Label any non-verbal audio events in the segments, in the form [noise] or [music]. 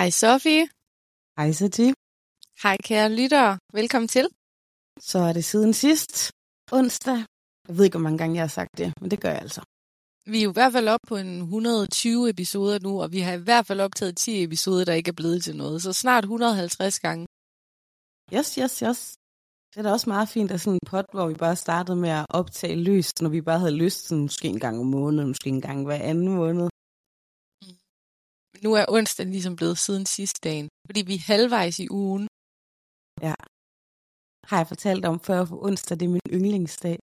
Hej Sofie. Hej Sati. Hej kære lyttere. Velkommen til. Så er det siden sidst, onsdag. Jeg ved ikke, hvor mange gange jeg har sagt det, men det gør jeg altså. Vi er jo i hvert fald oppe på en 120 episoder nu, og vi har i hvert fald optaget 10 episoder, der ikke er blevet til noget. Så snart 150 gange. Yes, yes, yes. Det er da også meget fint, at sådan en pod, hvor vi bare startede med at optage løst, når vi bare havde lyst, sådan måske en gang om måneden, måske en gang hver anden måned. Nu er onsdag ligesom blevet siden sidste dagen, fordi vi er halvvejs i ugen. Ja. Har jeg fortalt om før, for onsdag det er min yndlingsdag.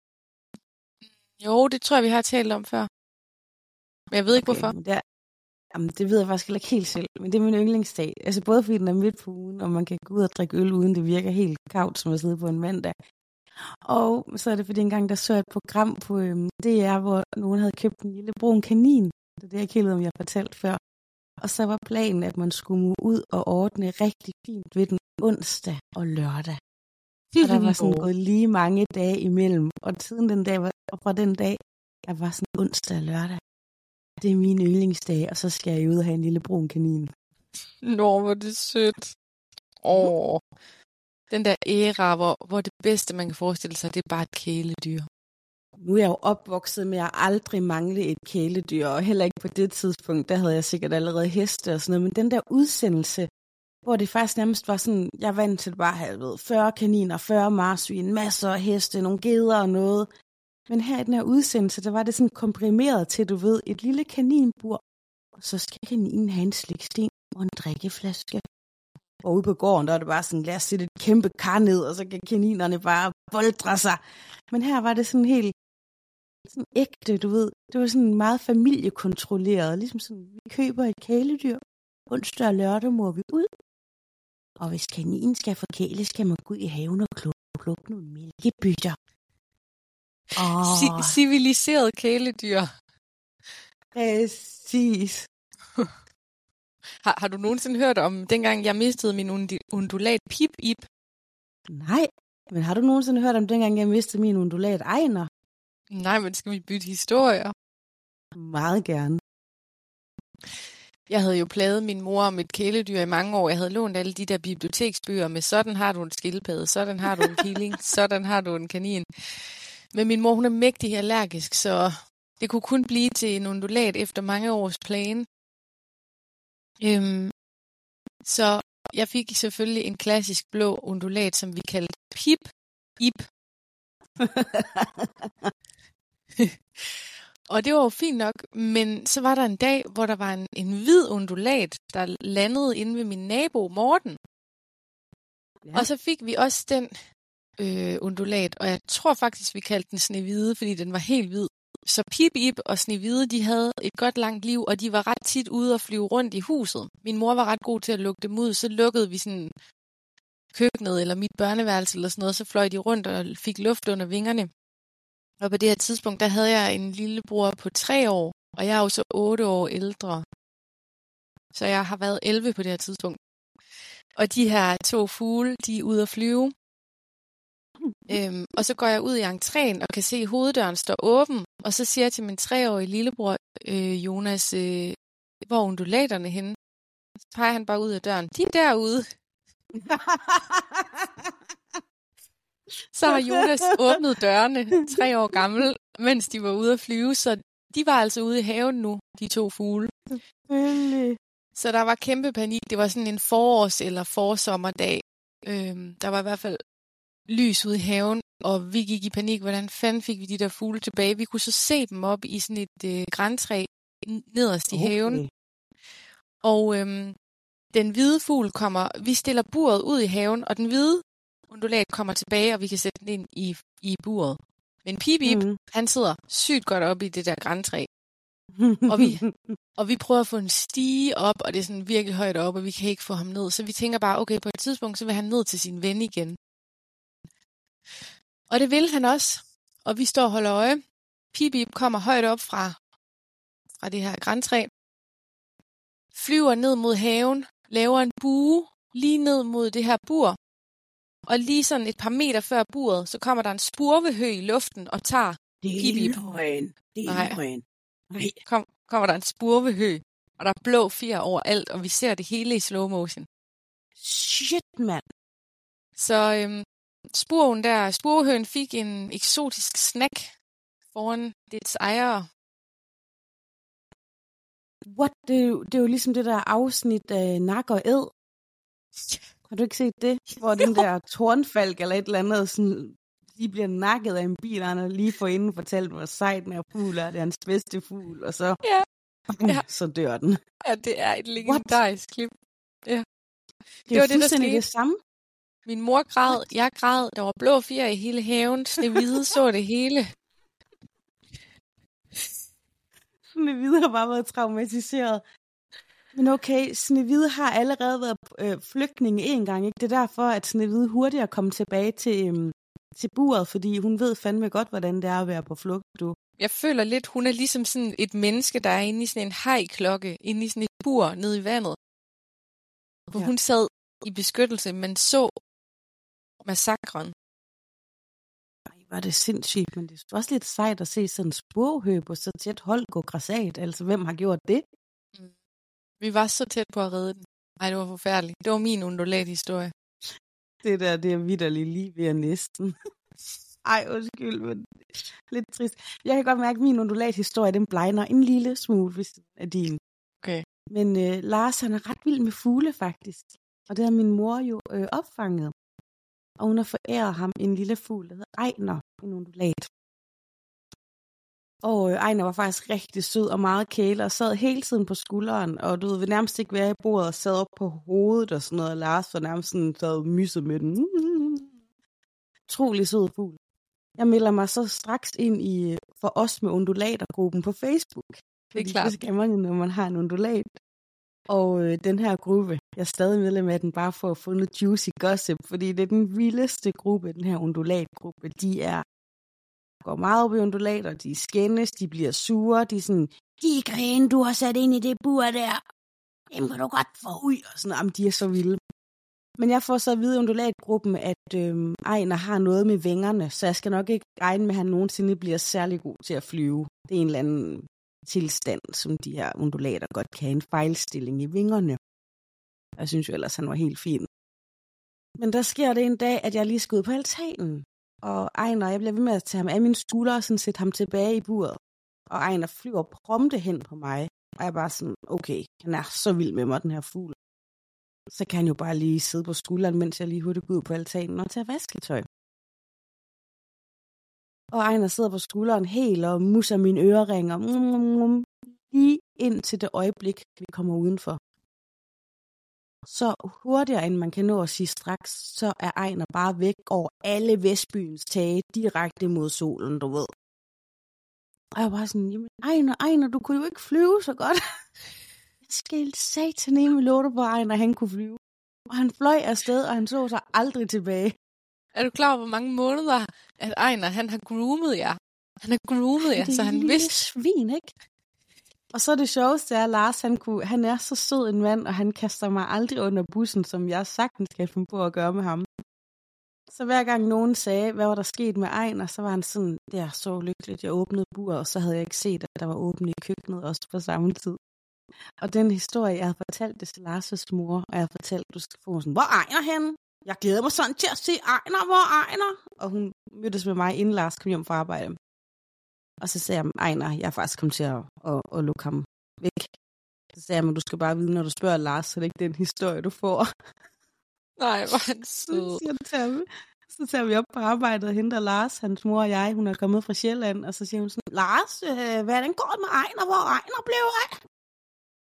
Jo, det tror jeg, vi har talt om før. Men jeg ved ikke, Okay, hvorfor. Det, er, jamen, det ved jeg faktisk heller ikke helt selv, men det er min yndlingsdag. Altså både fordi den er midt på ugen, og man kan gå ud og drikke øl, uden det virker helt kavt, som at sidde på en mandag. Og så er det fordi engang, der så jeg et program på øhm, DR, hvor nogen havde købt en lille brun kanin. Det er det, jeg ikke helt ved, om jeg har fortalt før. Og så var planen, at man skulle ud og ordne rigtig fint ved den onsdag og lørdag. Og der var sådan gået lige mange dage imellem. Og siden den dag, var- og fra den dag, jeg var sådan onsdag og lørdag. Det er min yndlingsdag, og så skal jeg ud og have en lille brun kanin. Nå, hvor det sødt. Åh. Den der æra, hvor, hvor det bedste, man kan forestille sig, det er bare et kæledyr. Nu er jeg jo opvokset med at aldrig mangle et kæledyr, og heller ikke på det tidspunkt, der havde jeg sikkert allerede heste og sådan noget. Men den der udsendelse, hvor det faktisk nærmest var sådan, jeg vandt vant til bare at have ved, 40 kaniner, 40 marsvin, masser af heste, nogle geder og noget. Men her i den her udsendelse, der var det sådan komprimeret til, du ved, et lille kaninbur, og så skal kaninen have en sliksten og en drikkeflaske. Og ude på gården, der er det bare sådan, lad os sætte et kæmpe kar ned, og så kan kaninerne bare boldre sig. Men her var det sådan helt sådan ægte, du ved. Det var sådan meget familiekontrolleret. Ligesom sådan, vi køber et kæledyr. Onsdag og lørdag må vi ud. Og hvis kaninen skal forkæles, skal man gå ud i haven og klukke, klukke nogle mælkebytter. Åh, Ci- civiliseret kæledyr. præcis. [laughs] Har, har du nogensinde hørt om, dengang jeg mistede min undulat Pip-Ip? Nej, men har du nogensinde hørt om dengang, jeg mistede min undulat Ejner? Nej, men skal vi bytte historier? Meget gerne. Jeg havde jo plaget min mor om et kæledyr i mange år. Jeg havde lånt alle de der biblioteksbøger med, sådan har du en skildpadde, sådan har du en killing, [laughs] sådan har du en kanin. Men min mor, hun er mægtig allergisk, så det kunne kun blive til en undulat efter mange års plan. Øhm, så jeg fik selvfølgelig en klassisk blå undulat, som vi kaldte Pip Ip. [laughs] [laughs] Og det var jo fint nok, men så var der en dag, hvor der var en, en hvid undulat, der landede inde ved min nabo Morten. Ja. Og så fik vi også den øh, undulat, og jeg tror faktisk, vi kaldte den Snehvide, fordi den var helt hvid. Så Pip Ip og Snehvide, de havde et godt langt liv, og de var ret tit ude og flyve rundt i huset. Min mor var ret god til at lukke dem ud, så lukkede vi sådan køkkenet eller mit børneværelse eller sådan noget, så fløj de rundt og fik luft under vingerne. Og på det her tidspunkt, der havde jeg en lillebror på tre år, og jeg er jo så otte år ældre. Så jeg har været 11 på det her tidspunkt. Og de her to fugle, de er ude at flyve. Øhm, og så går jeg ud i entréen og kan se, at hoveddøren står åben. Og så siger jeg til min treårige lillebror, øh, Jonas, øh, hvor er undulaterne henne? Så peger han bare ud af døren. De er derude. [laughs] Så har Jonas åbnet dørene, tre år gammel, mens de var ude at flyve. Så de var altså ude i haven nu, de to fugle. Selvfølgelig. Så der var kæmpe panik. Det var sådan en forårs- eller forsommerdag. Øhm, der var i hvert fald lys ude i haven, og vi gik i panik. Hvordan fanden fik vi de der fugle tilbage? Vi kunne så se dem op i sådan et øh, græntræ nederst i okay. haven. Og øhm, den hvide fugl kommer, vi stiller buret ud i haven, og den hvide undulat kommer tilbage, og vi kan sætte den ind i, i buret. Men Pipip, mm. Mhm. han sidder sygt godt op i det der græntræ. [laughs] Og vi, og vi prøver at få en stige op, og det er sådan virkelig højt op, og vi kan ikke få ham ned. Så vi tænker bare, okay, på et tidspunkt, så vil han ned til sin ven igen. Og det vil han også. Og vi står og holder øje. Pipip kommer højt op fra, fra det her græntræ. Flyver ned mod haven, laver en bue lige ned mod det her bur. Og lige sådan et par meter før buret, så kommer der en spurvehø i luften og tager Det er løgn. Det er Nej. løgn. Nej. kom, kommer der en spurvehø og der er blå fjer overalt, og vi ser det hele i slow motion. Shit, mand. Så øhm, spurven der, spurhøen fik en eksotisk snack foran dets ejere. What? Det er, jo, det er jo ligesom det der afsnit af Nak og Ed. Har du ikke set det? Hvor den der tornfalk eller et eller andet, sådan, de bliver nakket af en bil, og han har lige for inden fortalt, hvor sejt den her fugl er. Det er hans bedste fugl, og så, Ja, ja. så dør den. ja det er et legendarisk klip. Det er Det jo var det, der skete. det samme. Min mor græd, jeg græd, der var blå fjer i hele haven, Snevide så det hele. [laughs] Snevide har bare været traumatiseret. Men okay, Snevide har allerede været øh, flygtning en gang, ikke? Det er derfor, at Snevide hurtigere kommer tilbage til, øhm, til buret, fordi hun ved fandme godt, hvordan det er at være på flugt, du. Jeg føler lidt, hun er ligesom sådan et menneske, der er inde i sådan en hajklokke, inde i sådan et bur nede i vandet. Hvor Ja. hun sad i beskyttelse, men så massakren. Ej, var det sindssygt, men det er også lidt sejt at se sådan en sporhø på så tæt hold gå græsat. Altså, hvem har gjort det? Vi var så tæt på at redde den. Ej, det var forfærdeligt. Det var min undulat-historie. Det der, det er vidderligt lige ved næsten. Ej, undskyld, men lidt trist. Jeg kan godt mærke, at min undulat-historie, den blegner en lille smule, hvis er din. Okay. Men øh, Lars, han er ret vild med fugle, faktisk. Og det har min mor jo øh, opfanget. Og hun har foræret ham en lille fugl, der hedder Ejner, en undulat. Og øh, Ejner var faktisk rigtig sød og meget kæle, og sad hele tiden på skulderen, og du ved, vil nærmest ikke være i bordet og sad op på hovedet og sådan noget, og Lars var nærmest sådan, sad mysset med den. [laughs] Utrolig sød fugl. Jeg melder mig så straks ind i øh, for os med undulatergruppen på Facebook. Det er klart. Det skal man når man har en undulat. Og øh, den her gruppe, jeg er stadig medlem af den, bare for at få noget juicy gossip, fordi det er den vildeste gruppe, den her undulatgruppe. De er går meget op i undulater, de skændes, de bliver sure, de er sådan, de grene, du har sat ind i det bur der, dem kan du godt få ud, og sådan, jamen, de er så vilde. Men jeg får så at vide i undulatgruppen, at øh, Ejner har noget med vingerne, så jeg skal nok ikke regne med, at han nogensinde bliver særlig god til at flyve. Det er en eller anden tilstand, som de her undulater godt kan have en fejlstilling i vingerne. Jeg synes jo ellers, han var helt fin. Men der sker det en dag, at jeg lige skal ud på altanen. Og Ejner, jeg bliver ved med at tage ham af mine skuldre og sådan sætte ham tilbage i buret. Og Ejner flyver prompte hen på mig. Og jeg er bare sådan, okay, han er så vild med mig, den her fugl. Så kan han jo bare lige sidde på skulderen, mens jeg lige hurtigt går ud på altanen og tager vasketøj. Og Ejner sidder på skulderen helt og musser mine øreringer. Mm, mm, mm, lige ind til det øjeblik, vi kommer udenfor. Så hurtigere end man kan nå at sige straks, så er Ejner bare væk over alle Vestbyens tage, direkte mod solen, du ved. Og jeg var bare sådan, jamen Ejner, Ejner, du kunne jo ikke flyve så godt. [laughs] Jeg skal satan i med låte på Ejner, han kunne flyve. Og han fløj afsted, og han så sig aldrig tilbage. Er du klar over, hvor mange måneder, at Ejner, han har groomet jer? Han har groomet jer, er så han vidste... svin, ikke? Og så det sjoveste er, at Lars, han, kunne, han er så sød en mand, og han kaster mig aldrig under bussen, som jeg sagtens skal finde på at gøre med ham. Så hver gang nogen sagde, hvad var der sket med Ejner, så var han sådan, det er så lykkeligt, jeg åbnede buret, og så havde jeg ikke set, at der var åbent i køkkenet også på samme tid. Og den historie, jeg havde fortalt det til Lars' mor, og jeg havde fortalt, du skal få sådan, hvor Ejner henne? Jeg glæder mig sådan til at se Ejner, hvor Ejner? Og hun mødtes med mig, inden Lars kom hjem fra arbejde. Og så sagde jeg, Ejner, jeg er faktisk kommet til at, at, at lukke ham væk. Så sagde jeg, men du skal bare vide, når du spørger Lars, så er det ikke den historie, du får. Nej, hvor er han [laughs] Så, sød. siger, han til ham- så tager vi op på arbejdet og henter Lars, hans mor og jeg. Hun er kommet fra Sjælland, og så siger hun sådan, Lars, øh, hvad er den gået med Ejner? Hvor Ejner blev af?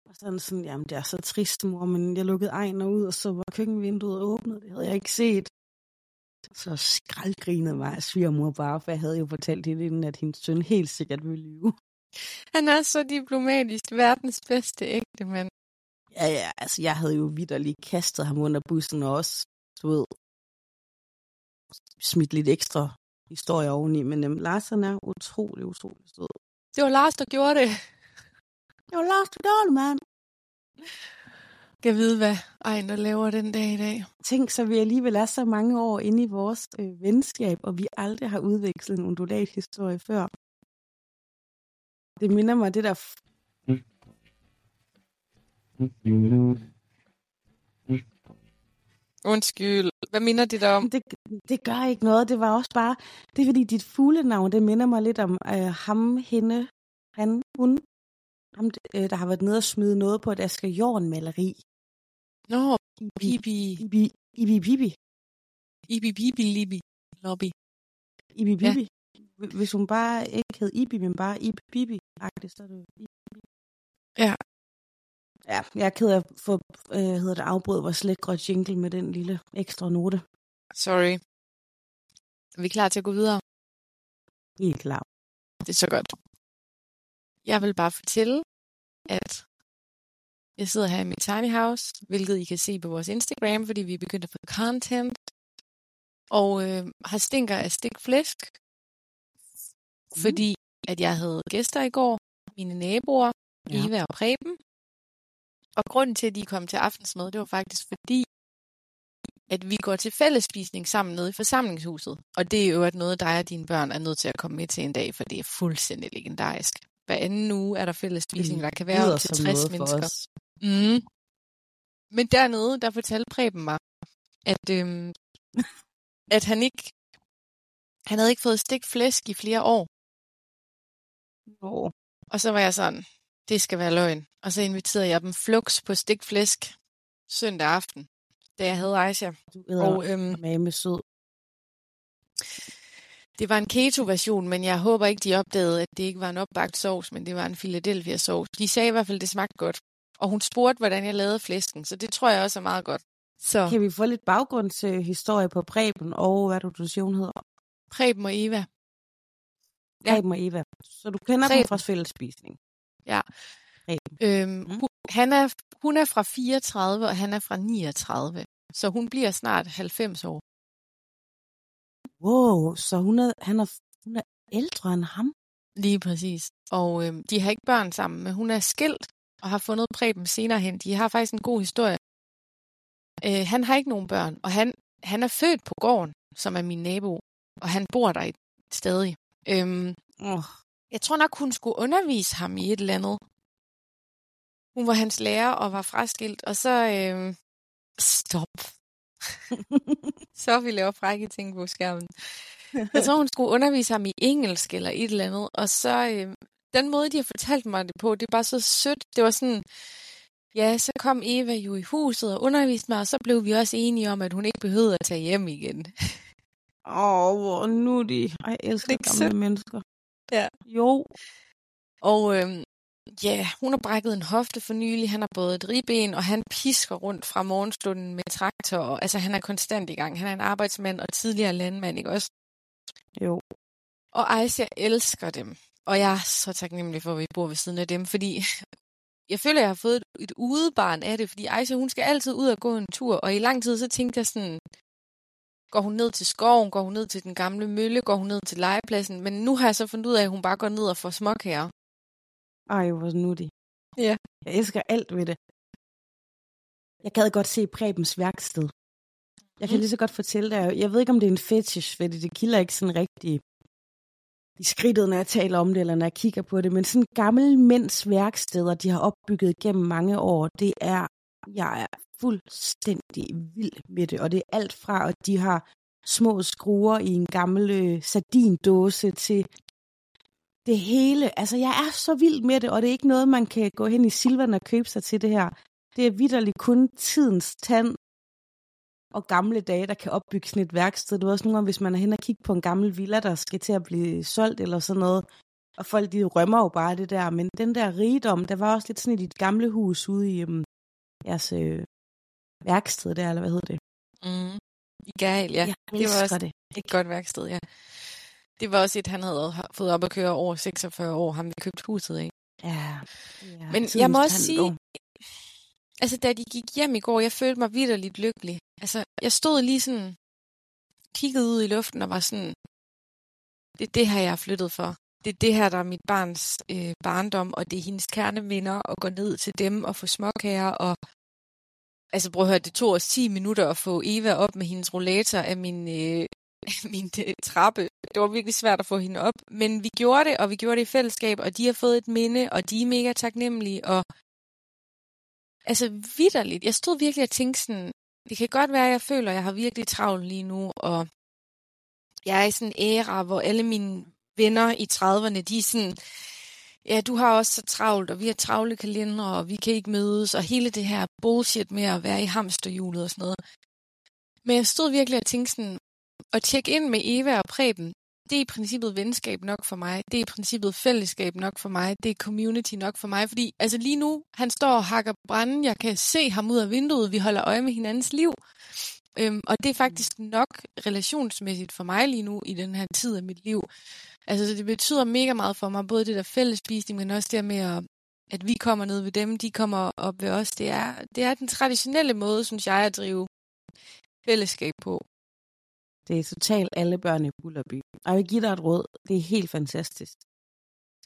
Og så er han sådan, jamen det er så trist, mor, men jeg lukkede Ejner ud, og så var køkkenvinduet åbnet. Det havde jeg ikke set. Så skraldgrinede mig af svigermor bare, for jeg havde jo fortalt hende inden, at hendes søn helt sikkert ville lyve. Han er så diplomatisk verdens bedste ægte mand. Ja, ja, altså jeg havde jo vidderligt kastet ham under bussen og også, du ved, smidt lidt ekstra historie oveni, men um, Lars han er utrolig, utrolig sød. Det var Lars, der gjorde det. Det var Lars, du gjorde det, mand. Jeg vide, hvad Ejner laver den dag i dag. Tænk, så vi alligevel er så mange år inde i vores øh, venskab, og vi aldrig har udvekslet en undulat-historie før. Det minder mig det der... F- Undskyld. Hvad minder det dig om? Det, det gør ikke noget. Det var også bare... Det er fordi, dit fuglenavn, det minder mig lidt om øh, ham, hende, han, hun. Ham, øh, der har været nede og smide noget på et Asger Jorn-maleri. Nå, Bibi. Ibi, Ibi Bibi. Ibi Bibi Libi. Lobby. Ibi Bibi. Ja. Hvis hun bare ikke hed Ibi, men bare Ibi Bibi, så er det Ibi. Ja. Ja, jeg er ked af at få øh, hedder det, afbryde vores lækre jingle med den lille ekstra note. Sorry. Er vi klar til at gå videre? Vi er klar. Det er så godt. Jeg vil bare fortælle, at jeg sidder her i mit tiny house, hvilket I kan se på vores Instagram, fordi vi er begyndt at få content. Og øh, har stinker af stik flæsk, mm. fordi at jeg havde gæster i går, mine naboer, ja. Eva og Preben. Og grunden til, at de kom til aftensmad, det var faktisk fordi, at vi går til fællesspisning sammen nede i forsamlingshuset. Og det er jo noget, dig og dine børn er nødt til at komme med til en dag, for det er fuldstændig legendarisk. Hver anden uge er der fællesspisning, der kan være op til 60 mennesker. Mm. Men dernede, der fortalte Preben mig, at, øhm, [laughs] at han ikke han havde ikke fået stik flæsk i flere år. Oh. Og så var jeg sådan, det skal være løgn. Og så inviterede jeg dem flux på stikflæsk søndag aften, da jeg havde Aisha. Du og, øhm, med sød. Det var en keto-version, men jeg håber ikke, de opdagede, at det ikke var en opbagt sovs, men det var en Philadelphia-sovs. De sagde i hvert fald, at det smagte godt. Og hun spurgte, hvordan jeg lavede flæsken, så det tror jeg også er meget godt. Så. Kan vi få lidt baggrundshistorie på Preben og hvad du, du siger, hun hedder? Preben og Eva. Ja. Preben og Eva. Så du kender Preben. dem fra fællesspisning? Ja. Øhm, mm. hun, han er, hun er fra 34, og han er fra 39. Så hun bliver snart 90 år. Wow, så hun er, han er, hun er ældre end ham? Lige præcis. Og øhm, de har ikke børn sammen, men hun er skilt og har fundet Preben senere hen. De har faktisk en god historie. Øh, han har ikke nogen børn, og han, han er født på gården, som er min nabo, og han bor der stadig. Øhm, oh. Jeg tror nok, hun skulle undervise ham i et eller andet. Hun var hans lærer og var fraskilt, og så... Øhm, stop. [laughs] så ville jeg frække ting på skærmen. Jeg tror, hun skulle undervise ham i engelsk eller et eller andet, og så... Øhm, den måde, de har fortalt mig det på, det er bare så sødt. Det var sådan, ja, så kom Eva jo i huset og underviste mig, og så blev vi også enige om, at hun ikke behøvede at tage hjem igen. Åh, oh, hvor nuttig. Jeg elsker gamle sødt. mennesker. Ja. Jo. Og øhm, ja, hun har brækket en hofte for nylig. Han har både et ribben, og han pisker rundt fra morgenstunden med traktor. Og, altså, han er konstant i gang. Han er en arbejdsmand og tidligere landmand, ikke også? Jo. Og Aisha elsker dem. Og jeg er så taknemmelig for, at vi bor ved siden af dem, fordi [laughs] jeg føler, at jeg har fået et udebarn af det, fordi Aisha, hun skal altid ud og gå en tur, og i lang tid, så tænkte jeg sådan, går hun ned til skoven, går hun ned til den gamle mølle, går hun ned til legepladsen, men nu har jeg så fundet ud af, at hun bare går ned og får småkager. Ej, hvor nuttig. Ja. Jeg elsker alt ved det. Jeg gad godt se Prebens værksted. Jeg kan mm. lige så godt fortælle dig, jeg ved ikke, om det er en fetish, fordi det kilder ikke sådan rigtig i skridtet, når jeg taler om det, eller når jeg kigger på det, men sådan gamle mænds værksteder, de har opbygget gennem mange år, det er, jeg er fuldstændig vild med det, og det er alt fra, at de har små skruer i en gammel øh, sardindåse til det hele. Altså, jeg er så vild med det, og det er ikke noget, man kan gå hen i Silvan og købe sig til det her. Det er vidderligt kun tidens tand og gamle dage, der kan opbygge sådan et værksted. Det er også nogle gange, hvis man er hen og kigge på en gammel villa, der skal til at blive solgt eller sådan noget, og folk de rømmer jo bare det der. Men den der rigdom, der var også lidt sådan i dit gamle hus ude i um, jeres øh, værksted der, eller hvad hedder det? Mm. I Gejl, ja. Jeg det var også det. et godt værksted, ja. Det var også et, han havde fået op at køre over 46 år, ham vi købte huset af. Ja. ja Men jeg må også sige, altså da de gik hjem i går, jeg følte mig vidderligt lykkelig. Altså, jeg stod lige sådan, kiggede ud i luften og var sådan, det er det her, jeg er flyttet for. Det er det her, der er mit barns øh, barndom, og det er hendes kerneminder, at gå ned til dem og få småkager. Og... Altså prøv at høre, det tog os 10 minutter at få Eva op med hendes rollator af min, øh, [laughs] min øh, trappe. Det var virkelig svært at få hende op. Men vi gjorde det, og vi gjorde det i fællesskab, og de har fået et minde, og de er mega taknemmelige. Og altså vidderligt. Jeg stod virkelig og tænkte sådan, det kan godt være, at jeg føler, at jeg har virkelig travlt lige nu, og jeg er i sådan en æra, hvor alle mine venner i 30'erne, de er sådan, ja, du har også så travlt, og vi har travle kalendere, og vi kan ikke mødes, og hele det her bullshit med at være i hamsterhjulet og sådan noget. Men jeg stod virkelig og tænkte sådan, at tjekke ind med Eva og Preben, det er i princippet venskab nok for mig. Det er i princippet fællesskab nok for mig. Det er community nok for mig. Fordi altså lige nu, han står og hakker branden. Jeg kan se ham ud af vinduet. Vi holder øje med hinandens liv. Øhm, og det er faktisk nok relationsmæssigt for mig lige nu i den her tid af mit liv. Altså det betyder mega meget for mig, både det der fællesspisning, men også det med, at, at vi kommer ned ved dem, de kommer op ved os. Det er, det er den traditionelle måde, synes jeg, at drive fællesskab på. Det er totalt alle børn i Bullerby. Og jeg vil give dig et råd. Det er helt fantastisk.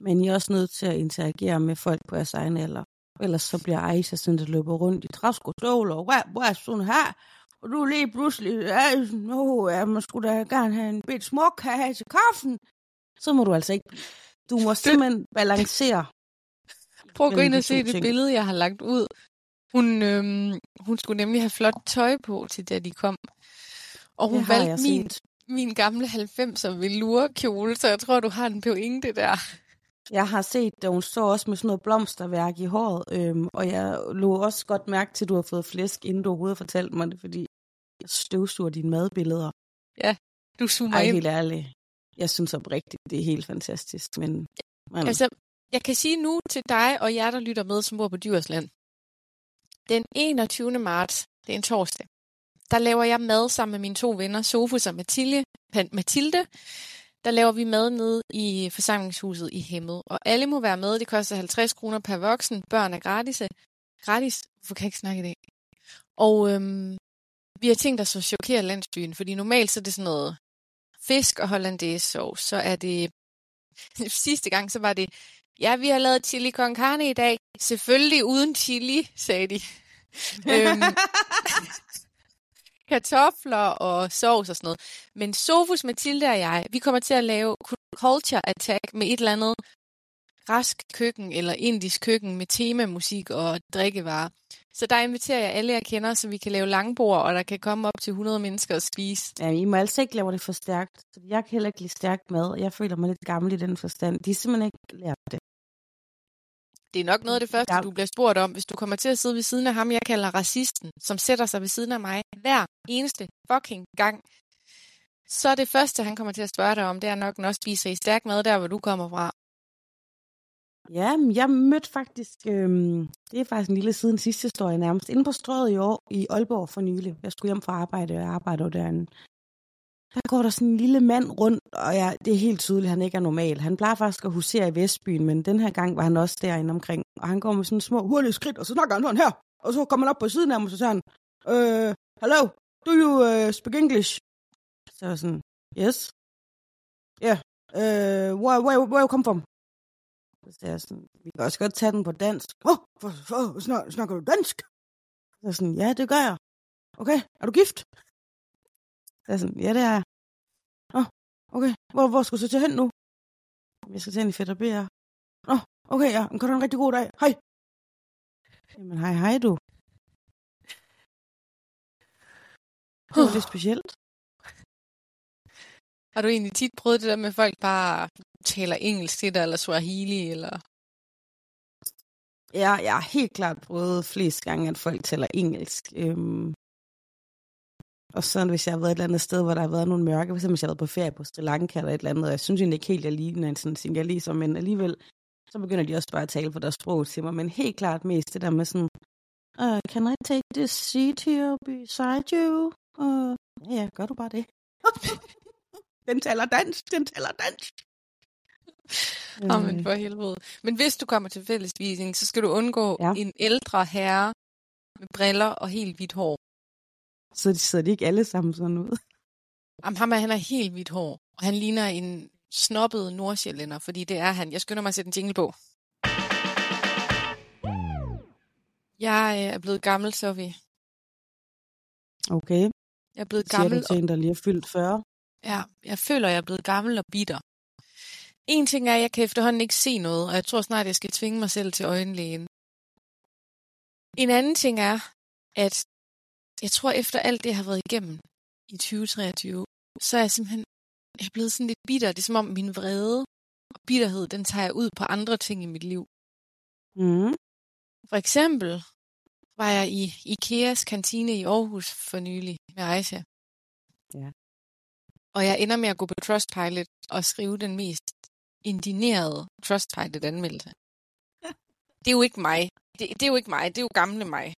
Men I er også nødt til at interagere med folk på jeres egen alder. Ellers så bliver Aisha sådan, der løber rundt i træskostoler, og hvad, hvad er sådan her? Og du er lige pludselig, ja, nu ja, man skulle da gerne have en bit smuk her til kaffen. Så må du altså ikke. Du må simpelthen balancere. [laughs] Prøv at gå ind og se det ting. billede, jeg har lagt ud. Hun, øhm, hun skulle nemlig have flot tøj på, til da de kom. Og hun valgte min, min gamle 90'er velour-kjole, så jeg tror, du har en pointe der. Jeg har set, at hun står også med sådan noget blomsterværk i håret, øhm, og jeg lå også godt mærke til, at du har fået flæsk, inden du overhovedet fortalte mig det, fordi jeg støvsuger dine madbilleder. Ja, du zoomer Ej, ind. helt ærligt. Jeg synes oprigtigt, det er helt fantastisk. Men, men... Altså, jeg kan sige nu til dig og jer, der lytter med, som bor på Djursland. Den 21. marts, det er en torsdag, der laver jeg mad sammen med mine to venner, Sofus og Mathilde. Mathilde. Der laver vi mad nede i forsamlingshuset i Hemmet. Og alle må være med. Det koster 50 kroner per voksen. Børn er gratis. Gratis. Hvorfor kan jeg ikke snakke i dag? Og øhm, vi har tænkt os at chokere landsbyen, fordi normalt så er det sådan noget fisk og hollandaise sovs. Så er det... [laughs] Sidste gang så var det, ja, vi har lavet chili con carne i dag. Selvfølgelig uden chili, sagde de. [laughs] øhm, kartofler og sovs og sådan noget. Men Sofus, Mathilde og jeg, vi kommer til at lave culture attack med et eller andet rask køkken eller indisk køkken med temamusik og drikkevarer. Så der inviterer jeg alle, jeg kender, så vi kan lave langbord, og der kan komme op til 100 mennesker og spise. Ja, I må altså ikke lave det for stærkt. Så jeg kan heller ikke lide stærkt mad. Jeg føler mig lidt gammel i den forstand. De er simpelthen ikke lært det. Det er nok noget af det første, ja. du bliver spurgt om, hvis du kommer til at sidde ved siden af ham, jeg kalder racisten, som sætter sig ved siden af mig hver eneste fucking gang. Så det første, han kommer til at spørge dig om, det er nok, også spiser i stærk mad der, hvor du kommer fra. Ja, jeg mødte faktisk, øhm, det er faktisk en lille siden sidste historie nærmest, inde på strøget i år i Aalborg for nylig. Jeg skulle hjem fra arbejde, og jeg arbejder derinde. Der går der sådan en lille mand rundt, og ja, det er helt tydeligt, at han ikke er normal. Han plejer faktisk at husere i Vestbyen, men den her gang var han også derinde omkring. Og han går med sådan små hurtige skridt, og så snakker han sådan her. Og så kommer han op på siden af mig, og så siger han, øh, hello, do you uh, speak English? Så er sådan, yes. Yeah, uh, where, where, where you come from? Så siger jeg sådan, vi kan også godt tage den på dansk. Åh, oh, for, for, snakker, snakker du dansk? Så er sådan, ja, det gør jeg. Okay, er du gift? Så er sådan, ja, det er jeg. Åh, okay, hvor, hvor skal du så til hen nu? Jeg skal til hen i Fætter BR. Åh, okay, ja, kan du en rigtig god dag. Hej. Jamen, hej, hej du. Det var lidt specielt. Har du egentlig tit prøvet det der med, at folk bare taler engelsk til dig, eller swahili, eller? Ja, jeg har helt klart prøvet flest gange, at folk taler engelsk. Øhm, og så hvis jeg har været et eller andet sted, hvor der har været nogle mørke, hvis jeg har været på ferie på Sri Lanka eller et eller andet, og jeg synes egentlig ikke helt, jeg ligner en sådan singalese, men alligevel, så begynder de også bare at tale på deres sprog til mig. Men helt klart mest det der med sådan, uh, can I take this seat here beside you? Uh, ja, gør du bare det. [laughs] den taler dansk, den taler dansk. Åh, oh, men for helvede. Men hvis du kommer til fællesvisning, så skal du undgå ja. en ældre herre med briller og helt hvidt hår. Så de sidder de ikke alle sammen sådan ud? Jamen, ham er, han har helt hvidt hår, og han ligner en snobbet nordsjællænder, fordi det er han. Jeg skynder mig at sætte en jingle på. Jeg øh, er blevet gammel, Sofie. Okay. Jeg er blevet gammel. Siger du til en, der lige er fyldt 40? Ja, jeg føler, jeg er blevet gammel og bitter. En ting er, at jeg kan efterhånden ikke se noget, og jeg tror snart, jeg skal tvinge mig selv til øjenlægen. En anden ting er, at jeg tror, efter alt det, jeg har været igennem i 2023, så er jeg simpelthen jeg er blevet sådan lidt bitter. Det er som om min vrede og bitterhed, den tager jeg ud på andre ting i mit liv. Mm. For eksempel var jeg i Ikeas kantine i Aarhus for nylig med Aisha. Ja. Og jeg ender med at gå på Trustpilot og skrive den mest indinerede Trustpilot-anmeldelse. [laughs] Det er jo ikke mig. Det, det er jo ikke mig. Det er jo gamle mig.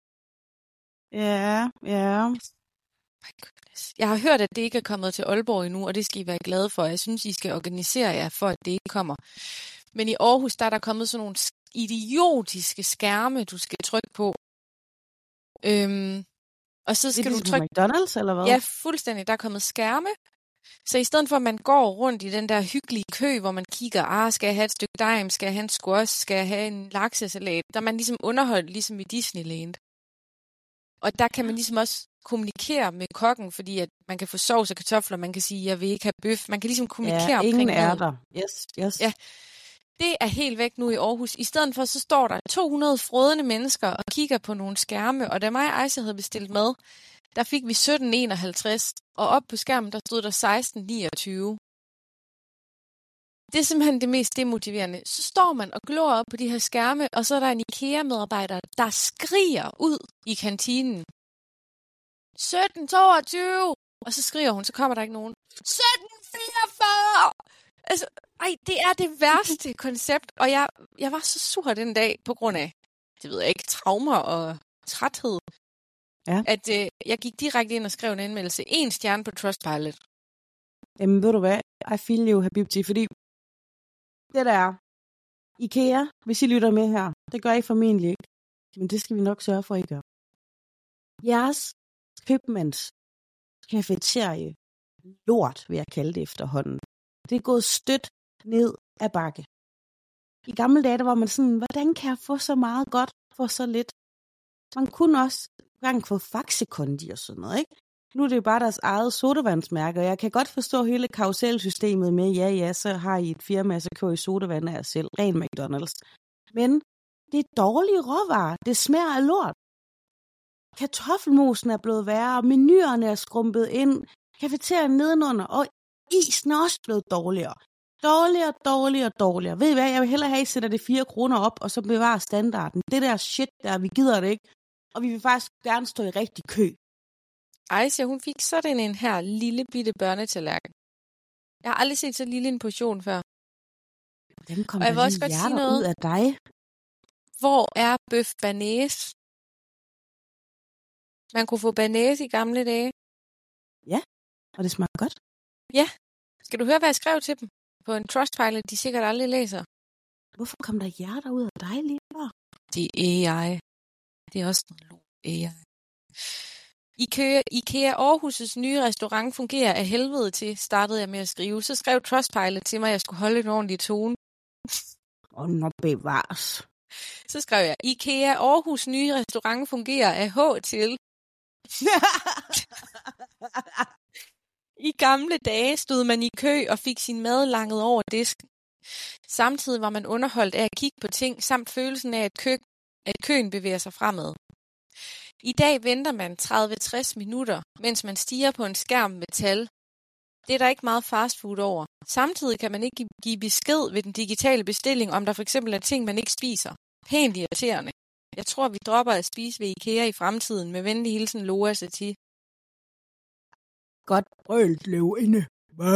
Ja, ja. My goodness. Jeg har hørt, at det ikke er kommet til Aalborg endnu, og det skal I være glade for. Jeg synes, I skal organisere jer for, at det ikke kommer. Men i Aarhus, der er der kommet sådan nogle idiotiske skærme, du skal trykke på. Øhm, og så Det er skal du ligesom på trykke... McDonald's, eller hvad? Ja, fuldstændig. Der er kommet skærme. Så i stedet for, at man går rundt i den der hyggelige kø, hvor man kigger, ah, skal jeg have et stykke dejm, skal jeg have en squash, skal jeg have en laksesalat, der er man ligesom underholdt, ligesom i Disneyland. Og der kan man ligesom også kommunikere med kokken, fordi at man kan få sovs og kartofler, man kan sige, jeg vil ikke have bøf. Man kan ligesom kommunikere ja, ingen omkring er der. Yes, yes. Ja. Det er helt væk nu i Aarhus. I stedet for, så står der 200 frådende mennesker og kigger på nogle skærme, og da mig og Aisha havde bestilt mad, der fik vi 1751, og op på skærmen, der stod der 1629. Det er simpelthen det mest demotiverende. Så står man og glor op på de her skærme, og så er der en IKEA-medarbejder, der skriger ud i kantinen. 1722! Og så skriger hun, så kommer der ikke nogen. 1744! Altså, ej, det er det værste [laughs] koncept, og jeg, jeg var så sur den dag på grund af, det ved jeg ikke, traumer og træthed, Ja. at øh, jeg gik direkte ind og skrev en anmeldelse. En stjerne på Trustpilot. Jamen, ved du hvad? I feel you, Habibti, fordi det der er, IKEA, hvis I lytter med her, det gør I formentlig ikke, men det skal vi nok sørge for, at I gør. Jeres købmands kafeterie lort, vil jeg kalde det efterhånden. Det er gået stødt ned ad bakke. I gamle dage, der var man sådan, hvordan kan jeg få så meget godt for så lidt? Man kunne også gang få faxekondi og sådan noget, ikke? Nu er det jo bare deres eget sodavandsmærke, og jeg kan godt forstå hele karuselsystemet med, ja, ja, så har I et firma, så kører I sodavand af jer selv, ren McDonald's. Men det er dårlige råvarer. Det smager af lort. Kartoffelmosen er blevet værre, menuerne er skrumpet ind, kafeterien nedenunder, og isen er også blevet dårligere. Dårligere, dårligere, dårligere. Ved I hvad, jeg vil hellere have, at I sætter det 4 kroner op, og så bevarer standarden. Det der shit der, vi gider det ikke. Og vi vil faktisk gerne stå i rigtig kø. Aisha, hun fik sådan en her lille bitte børnetallerken. Jeg har aldrig set så lille en portion før. Den kom Og jeg vil også godt sige noget. ud af dig. Hvor er bøf banæs? Man kunne få banæs i gamle dage. Og det smager godt. Skal du høre, hvad jeg skrev til dem? På en Trustpilot, de sikkert aldrig læser. Hvorfor kom der hjerter ud af dig lige før? Det er AI. Det er også noget lort AI. IKEA, IKEA Aarhus' nye restaurant fungerer af helvede til, startede jeg med at skrive. Så skrev Trustpilot til mig, at jeg skulle holde en ordentlig tone. Og nå bevares. Så skrev jeg, IKEA Aarhus' nye restaurant fungerer af H til. [laughs] I gamle dage stod man i kø og fik sin mad langet over disken. Samtidig var man underholdt af at kigge på ting, samt følelsen af, at, kø, at køen bevæger sig fremad. I dag venter man 30-60 minutter, mens man stiger på en skærm med tal. Det er der ikke meget fastfood over. Samtidig kan man ikke give- besked ved den digitale bestilling, om der for eksempel er ting, man ikke spiser. Pænt irriterende. Jeg tror, vi dropper at spise ved IKEA i fremtiden. Med venlig hilsen, Loa Sati. Godt brølt løvinde.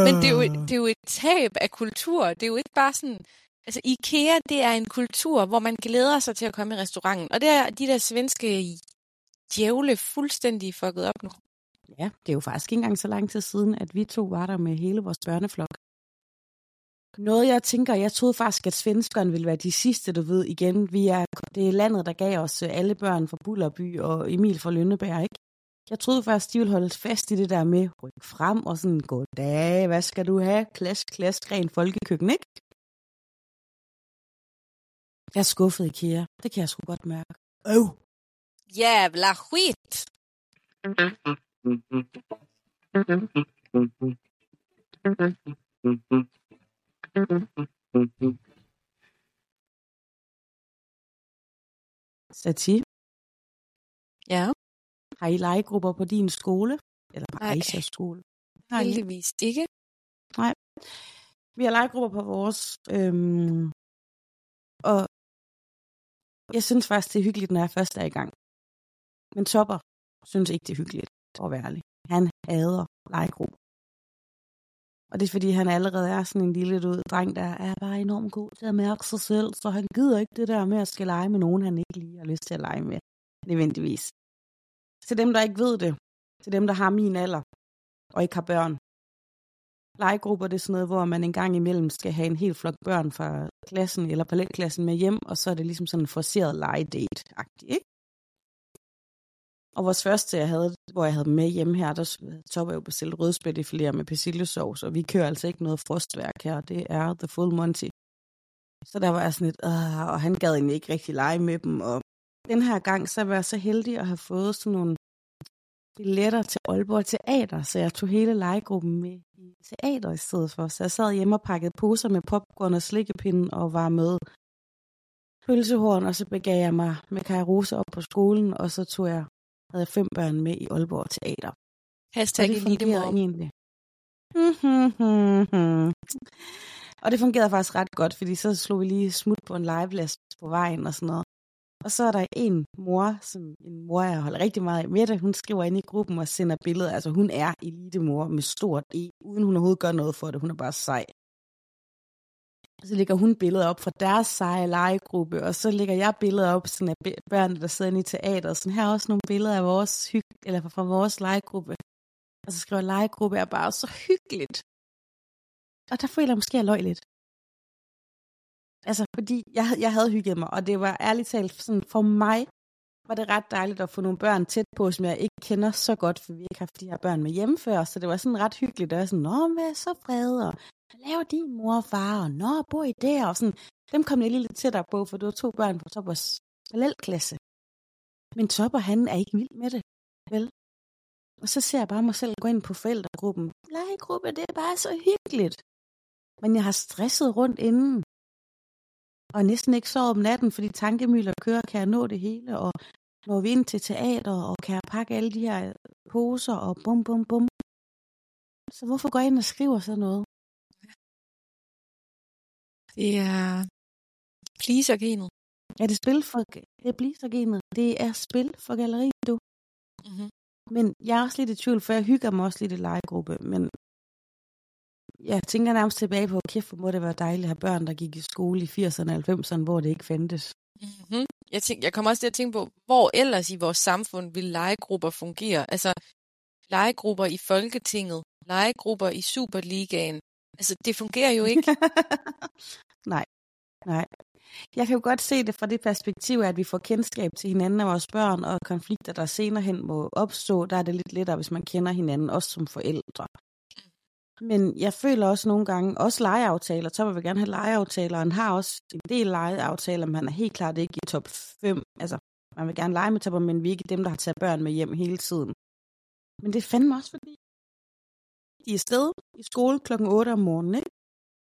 Men det er, jo et, det er jo et tab af kultur. Det er jo ikke bare sådan... Altså, IKEA, det er en kultur, hvor man glæder sig til at komme i restauranten. Og det er de der svenske djævle fuldstændig fucket op nu. Ja, det er jo faktisk ikke engang så lang tid siden, at vi to var der med hele vores børneflok. Noget, jeg tænker, jeg troede faktisk, at svenskerne ville være de sidste, du ved, igen. Vi er, det er landet, der gav os øh, alle børn fra Bullerby og Emil fra Lønneberg, ikke? Jeg troede faktisk, de ville holde fast i det der med ryk frem og sådan, goddag, hvad skal du have? Klask, klask, ren folkekøkken, ikke? Jeg er skuffet, IKEA. Det kan jeg sgu godt mærke. Øv! Jävla skit! Sati, Ja. Har I legegrupper på din skole? Eller på Nej. Aisas skole? I? Heldigvis ikke. Vi har legegrupper på vores. Øhm, og jeg synes faktisk, det er hyggeligt, når jeg først er i gang. Men Topper synes ikke, det er hyggeligt, at være ærlig. Han hader legegrupper. Og det er fordi, han allerede er sådan en lille ud dreng, der er bare enormt god til at mærke sig selv, så han gider ikke det der med at skal lege med nogen, han ikke lige har lyst til at lege med, nødvendigvis. Til dem, der ikke ved det, til dem, der har min alder, og ikke har børn, legegrupper, det er sådan noget, hvor man en gang imellem skal have en hel flok børn fra klassen eller balletklassen med hjem, og så er det ligesom sådan en forceret legedate-agtigt, ikke? Og vores første, jeg havde, hvor jeg havde dem med hjemme her, der topper jeg jo bestilt rødspæt i flere med persillesovs, og vi kører altså ikke noget frostværk her, det er The Full Monty. Så der var jeg sådan lidt, og han gad egentlig ikke rigtig lege med dem, og den her gang, så var jeg så heldig at have fået sådan nogle billetter til Aalborg Teater, så jeg tog hele legegruppen med i teater i stedet for. Så jeg sad hjemme og pakkede poser med popcorn og slikkepinde og var med pølsehorn, og så begav jeg mig med Kaja Rose op på skolen, og så tog jeg, havde jeg fem børn med i Aalborg Teater. Hashtag det fungerede elitemor. egentlig. [laughs] og det fungerede faktisk ret godt, fordi så slog vi lige smut på en legeplads på vejen og sådan noget. Og så er der en mor, som en mor, jeg holder rigtig meget af, Mette, hun skriver ind i gruppen og sender billeder. Altså hun er elitemor med stort E, uden hun overhovedet gør noget for det. Hun er bare sej. Så lægger hun billeder op fra deres seje legegruppe, og så lægger jeg billeder op sådan af børnene, der sidder inde i teateret. Sådan her er også nogle billeder af vores hyg eller fra vores legegruppe. Og så skriver legegruppe er bare så hyggeligt. Og der føler jeg måske, at jeg løg lidt. Altså, fordi jeg, jeg havde hygget mig, og det var ærligt talt sådan, for mig var det ret dejligt at få nogle børn tæt på, som jeg ikke kender så godt, for vi har ikke haft de her børn med hjemme før, så det var sådan ret hyggeligt, og jeg var sådan, nå, hvad er så fred, og hvad laver din mor og far, og når bor I der, og sådan, dem kom jeg lige lidt tættere på, for det var to børn på Toppers parallelklasse. Men Topper, han er ikke vild med det, vel? Og så ser jeg bare mig selv gå ind på forældregruppen. Legegruppe, det er bare så hyggeligt. Men jeg har stresset rundt inden. Og næsten ikke sovet om natten, fordi tankemøller kører, kan jeg nå det hele, og når vi ind til teater, og kan jeg pakke alle de her poser, og bum, bum, bum. Så hvorfor går jeg ind og skriver sådan noget? Det er pleaser-genet. Er det spil for, det er blistergenet? Det er spil for galleri, du. Mm-hmm. Men jeg er også lidt i tvivl, for jeg hygger mig også lidt i legegruppe, men jeg tænker nærmest tilbage på, kæft, hvor må det være dejligt at have børn, der gik i skole i 80'erne og 90'erne, hvor det ikke fandtes. Mm-hmm. Jeg, tænk, jeg kommer også til at tænke på, hvor ellers i vores samfund vil legegrupper fungere. Altså, legegrupper i Folketinget, legegrupper i Superligaen. Altså, det fungerer jo ikke. [laughs] nej, nej. Jeg kan jo godt se det fra det perspektiv, at vi får kendskab til hinanden og vores børn, og konflikter, der senere hen må opstå, der er det lidt lettere, hvis man kender hinanden, også som forældre. Men jeg føler også nogle gange, også legeaftaler, Topper vil gerne have legeaftaler, og han har også en del legeaftaler, men han er helt klart ikke i top 5. Altså, man vil gerne lege med Topper, men vi er ikke dem, der har taget børn med hjem hele tiden. Men det er fandme også fordi, de er sted i skole klokken 8 om morgenen, ikke?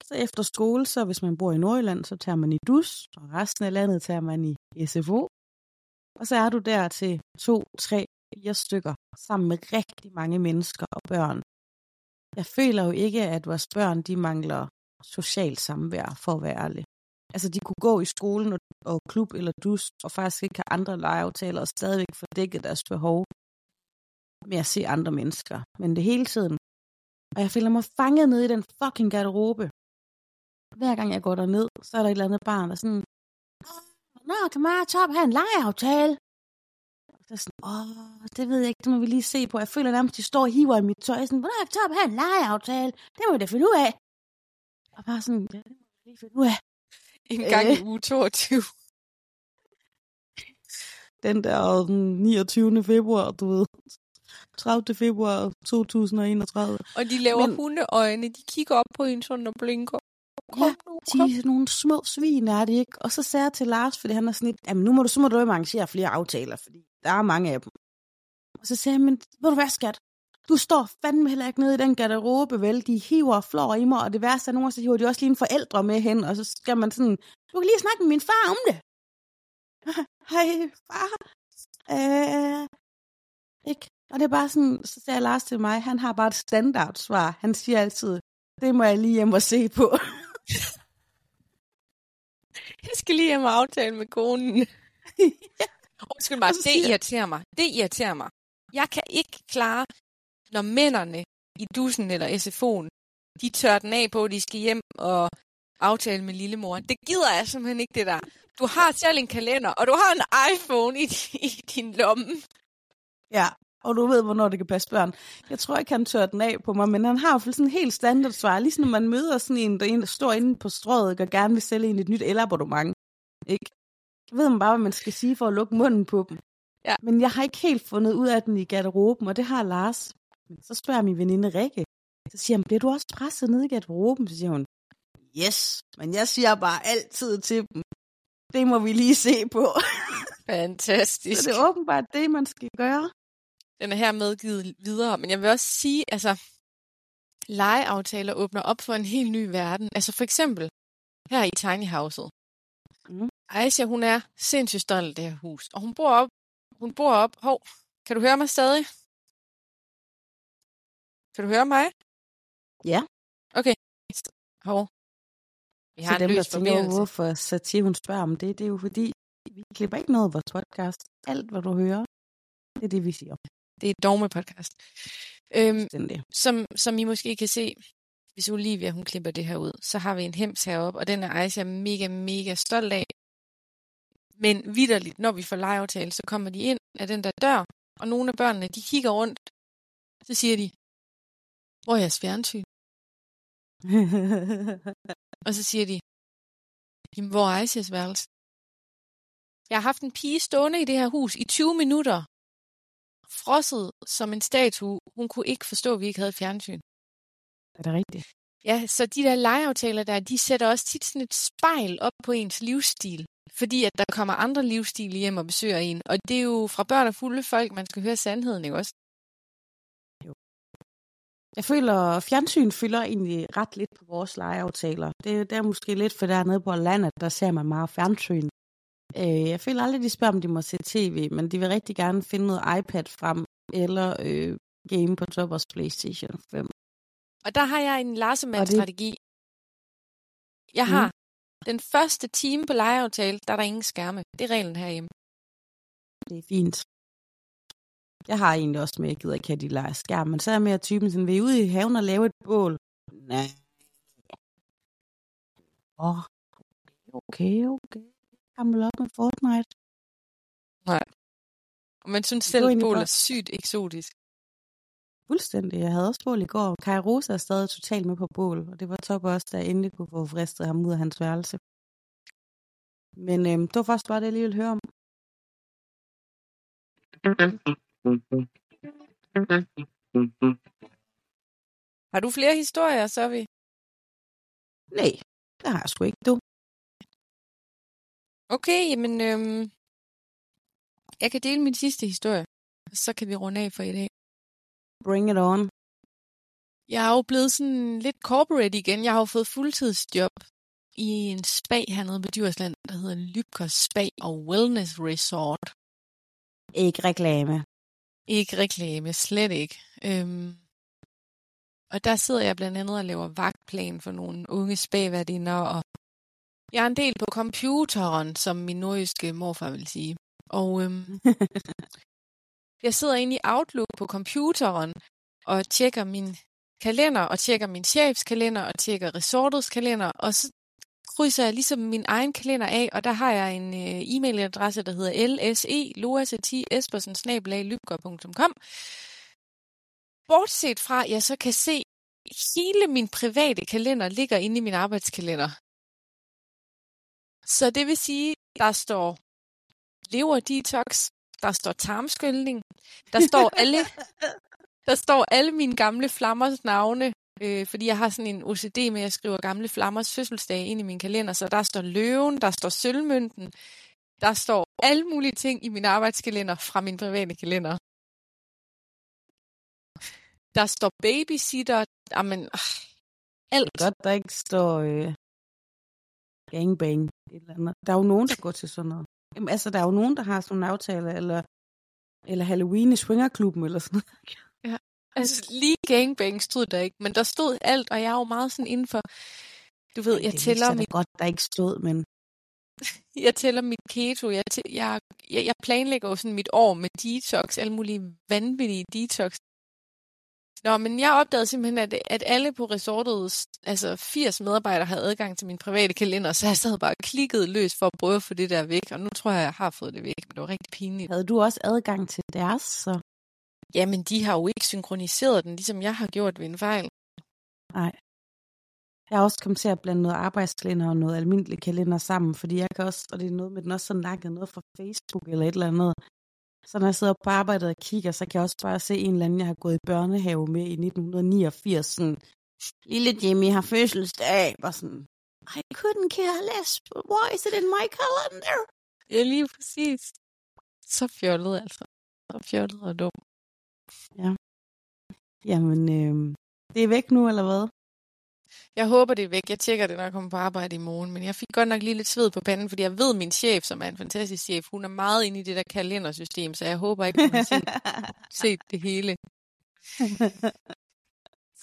Så efter skole, så hvis man bor i Nordjylland, så tager man i dus, og resten af landet tager man i SFO. Og så er du der til to, tre, fire stykker, sammen med rigtig mange mennesker og børn. Jeg føler jo ikke, at vores børn, de mangler socialt samvær, for at være ærlig. Altså, de kunne gå i skolen og, og klub eller dus, og faktisk ikke have andre legeaftaler, og stadigvæk få dækket deres behov med at se andre mennesker. Men det hele tiden. Og jeg føler mig fanget ned i den fucking garderobe. Hver gang jeg går derned, så er der et eller andet barn, der er sådan, Nå, kan og Top have en legeaftale? Så er sådan, åh, det ved jeg ikke, det må vi lige se på. Jeg føler nærmest, de står og hiver i mit tøj. Er sådan, hvornår kan Top have en legeaftale? Det må vi da finde ud af. Og bare sådan, ja, det må vi lige finde ud af. En gang Øh. i uge 22. Den der den 29. februar, du ved. 30. februar 2031. Og de laver Men... hundeøjne. De kigger op på en sådan og blinker. Kom Ja, nu, De kom. er sådan nogle små svin, er det ikke? Og så sagde jeg til Lars, fordi han er sådan lidt, jamen nu må du, så må du jo arrangere flere aftaler, fordi der er mange af dem. Og så sagde jeg, men ved du hvad, skat? Du står fandme heller ikke nede i den garderobe, vel? De hiver og flår i mig, og det værste er, nogle så hiver de også lige en forældre med hen, og så skal man sådan, du kan lige snakke med min far om det. [laughs] Hej, far. Øh, ikke? Og det er bare sådan, så siger Lars til mig, han har bare et standardsvar. Han siger altid, det må jeg lige hjem og se på. [laughs] [laughs] jeg skal lige hjem og aftale med konen. [laughs] Undskyld mig, det irriterer mig. Det irriterer mig. Jeg kan ikke klare, når mændene i dusen eller SFO'en, de tør den af på, at de skal hjem og aftale med lillemor. Det gider jeg simpelthen ikke, det der. Du har selv en kalender, og du har en iPhone i, i din lomme. Ja, og du ved, hvornår det kan passe børn. Jeg tror ikke, han tør den af på mig, men han har jo sådan en helt standard svar. Ligesom når man møder sådan en, der, en, der står inde på strået og gerne vil sælge en et nyt elabonnement. Ikke? Så ved man bare, hvad man skal sige for at lukke munden på dem. Ja. Men jeg har ikke helt fundet ud af den i garderoben, og det har Lars. Men så spørger min veninde Rikke. Så siger han, bliver du også presset ned i garderoben? Så siger hun, yes, men jeg siger bare altid til dem, det må vi lige se på. [laughs] Fantastisk. Så det er åbenbart det, man skal gøre. Den er her medgivet videre, men jeg vil også sige, altså, legeaftaler åbner op for en helt ny verden. Altså for eksempel her i Tiny House'et. Mm. Aisha, hun er sindssygt stolt af det her hus, og hun bor op, hun bor op, hov, kan du høre mig stadig? Kan du høre mig? Ja. Okay. Hov. Vi har Så en dem, der tænker, hvorfor Satie, hun spørger om det, det er jo fordi, vi klipper ikke noget af vores podcast. Alt, hvad du hører, det er det, vi siger. Det er et dogme-podcast. Øhm, som, som I måske kan se, hvis Olivia hun klipper det her ud, så har vi en hems heroppe, og den er Aisha mega, mega stolt af. Men vidderligt, når vi får legeaftale, så kommer de ind af den der dør, og nogle af børnene, de kigger rundt, så siger de, hvor er jeres fjernsyn? [laughs] og så siger de, jamen, hvor er Aishas værelse? Jeg har haft en pige stående i det her hus i 20 minutter, frosset som en statue. Hun kunne ikke forstå, at vi ikke havde fjernsyn. Er det rigtigt? Ja, så de der legeaftaler der, de sætter også tit sådan et spejl op på ens livsstil. Fordi at der kommer andre livsstil hjem og besøger en. Og det er jo fra børn og fulde folk, man skal høre sandheden, ikke også? Jo. Jeg føler, at fjernsyn fylder egentlig ret lidt på vores legeaftaler. Det, det er måske lidt for dernede på landet, der ser man meget fjernsyn. Øh, jeg føler aldrig, de spørger, om de må se tv, men de vil rigtig gerne finde noget iPad frem, eller øh, game på Toppers PlayStation 5. Og der har jeg en Larsemann-strategi. Jeg har mm. den første time på legeaftale, der er der ingen skærme. Det er reglen herhjemme. Det er fint. Jeg har egentlig også med, at jeg gider ikke have de lege skærm, men så er jeg mere typen sådan, vil I ude i haven og lave et bål? Nej. Åh, oh, okay, okay gammel op med Fortnite. Nej. Og man synes selv, at bål er sygt eksotisk. Fuldstændig. Jeg havde også bål i går. Kai Rosa er stadig totalt med på bål, og det var top også, jeg endelig kunne få fristet ham ud af hans værelse. Men øhm, det var faktisk bare det, jeg lige ville høre om. Har du flere historier, så vi? Nej, det har jeg sgu ikke, du. Okay, jamen, øhm, jeg kan dele min sidste historie, så kan vi runde af for i dag. Bring it on. Jeg er jo blevet sådan lidt corporate igen. Jeg har jo fået fuldtidsjob i en spa hernede på Djursland, der hedder Lybkers Spa og Wellness Resort. Ikke reklame. Ikke reklame, slet ikke. Øhm, og der sidder jeg blandt andet og laver vagtplan for nogle unge spaværdinder og jeg er en del på computeren, som min nordjyske morfar vil sige. Og øhm, [laughs] jeg sidder inde i Outlook på computeren og tjekker min kalender, og tjekker min chefs kalender, og tjekker resortets kalender, og så krydser jeg ligesom min egen kalender af, og der har jeg en øh, e-mailadresse, der hedder lse loasati espersen Bortset fra, at jeg så kan se, hele min private kalender ligger inde i min arbejdskalender. Så det vil sige, der står lever detox, der står tarmskyldning, der står alle, [laughs] der står alle mine gamle flammers navne, øh, fordi jeg har sådan en OCD med, at jeg skriver gamle flammers fødselsdag ind i min kalender, så der står løven, der står sølvmønten, der står alle mulige ting i min arbejdskalender fra min private kalender. Der står babysitter, amen, øh, alt. Godt, der ikke står øh, gangbang. Et eller andet. Der er jo nogen, der går til sådan noget. Jamen, altså, der er jo nogen, der har sådan en aftale, eller Eller Halloween i Swingerklubben eller sådan noget. [laughs] Ja. Altså lige gangbang stod der ikke, men der stod alt, og jeg er jo meget sådan inden for, du ved, jeg det tæller mit... mit, godt, der ikke stod, men [laughs] jeg tæller mit keto, jeg, tæ- jeg, jeg, jeg planlægger jo sådan mit år med detox, alle mulige vanvittige detox. Nå, men jeg opdagede simpelthen, at, at alle på resortet, altså 80 medarbejdere, havde adgang til min private kalender, så jeg sad bare og klikkede løs for at prøve at få det der væk, og nu tror jeg, jeg har fået det væk, men det var rigtig pinligt. havde du også adgang til deres, så Jamen, de har jo ikke synkroniseret den, ligesom jeg har gjort ved en fejl. nej. Jeg har også kommet til at blande noget arbejdskalender og noget almindelig kalender sammen, fordi jeg kan også, og det er noget med den også sådan nakket noget fra Facebook eller et eller andet. Så når jeg sidder på arbejdet og kigger, så kan jeg også bare se en eller anden, jeg har gået i børnehave med i 1989, sådan, lille Jimmy har fødselsdag, var sådan, I couldn't care less, why is it in my calendar? Ja, lige præcis. Så fjollet, altså. Så fjollet og dum. Jamen, øh, det er væk nu, eller hvad? Jeg håber, det er væk. Jeg tjekker det, når jeg kommer på arbejde i morgen. Men jeg fik godt nok lige lidt sved på panden, fordi jeg ved, min chef, som er en fantastisk chef, hun er meget inde i det der kalendersystem, så jeg håber ikke, hun har set, [laughs] set det hele.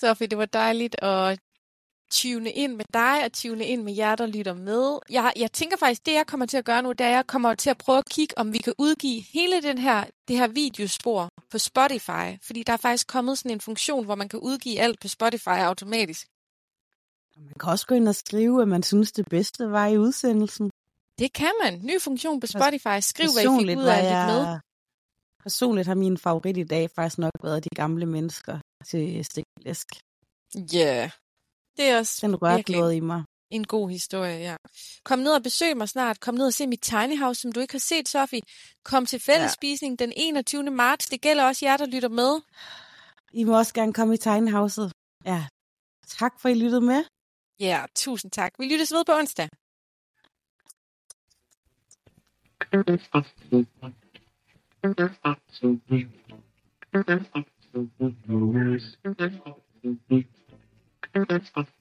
Sofie, det var dejligt at tune ind med dig og tune ind med jer, der lytter med. Jeg, jeg tænker faktisk, det jeg kommer til at gøre nu, det er, at jeg kommer til at prøve at kigge, om vi kan udgive hele den her, det her videospor på Spotify. Fordi der er faktisk kommet sådan en funktion, hvor man kan udgive alt på Spotify automatisk. Man kan også gå ind og skrive, at man synes, det bedste var i udsendelsen. Det kan man. Ny funktion på Spotify. Skriv, hvad I fik ud af at lytte med. Personligt har min favorit i dag faktisk nok været de gamle mennesker til stiklæsk. Ja, yeah. det er også Den rørte noget i mig. en god historie, ja. Kom ned og besøg mig snart. Kom ned og se mit tiny house, som du ikke har set, Sofie. Kom til fællesspisning den 21. marts. Det gælder også jer, der lytter med. I må også gerne komme i tegnehauset. Ja, tak for at I lyttede med. Ja, tusind tak. Vi lyttes ved på onsdag. Thank you.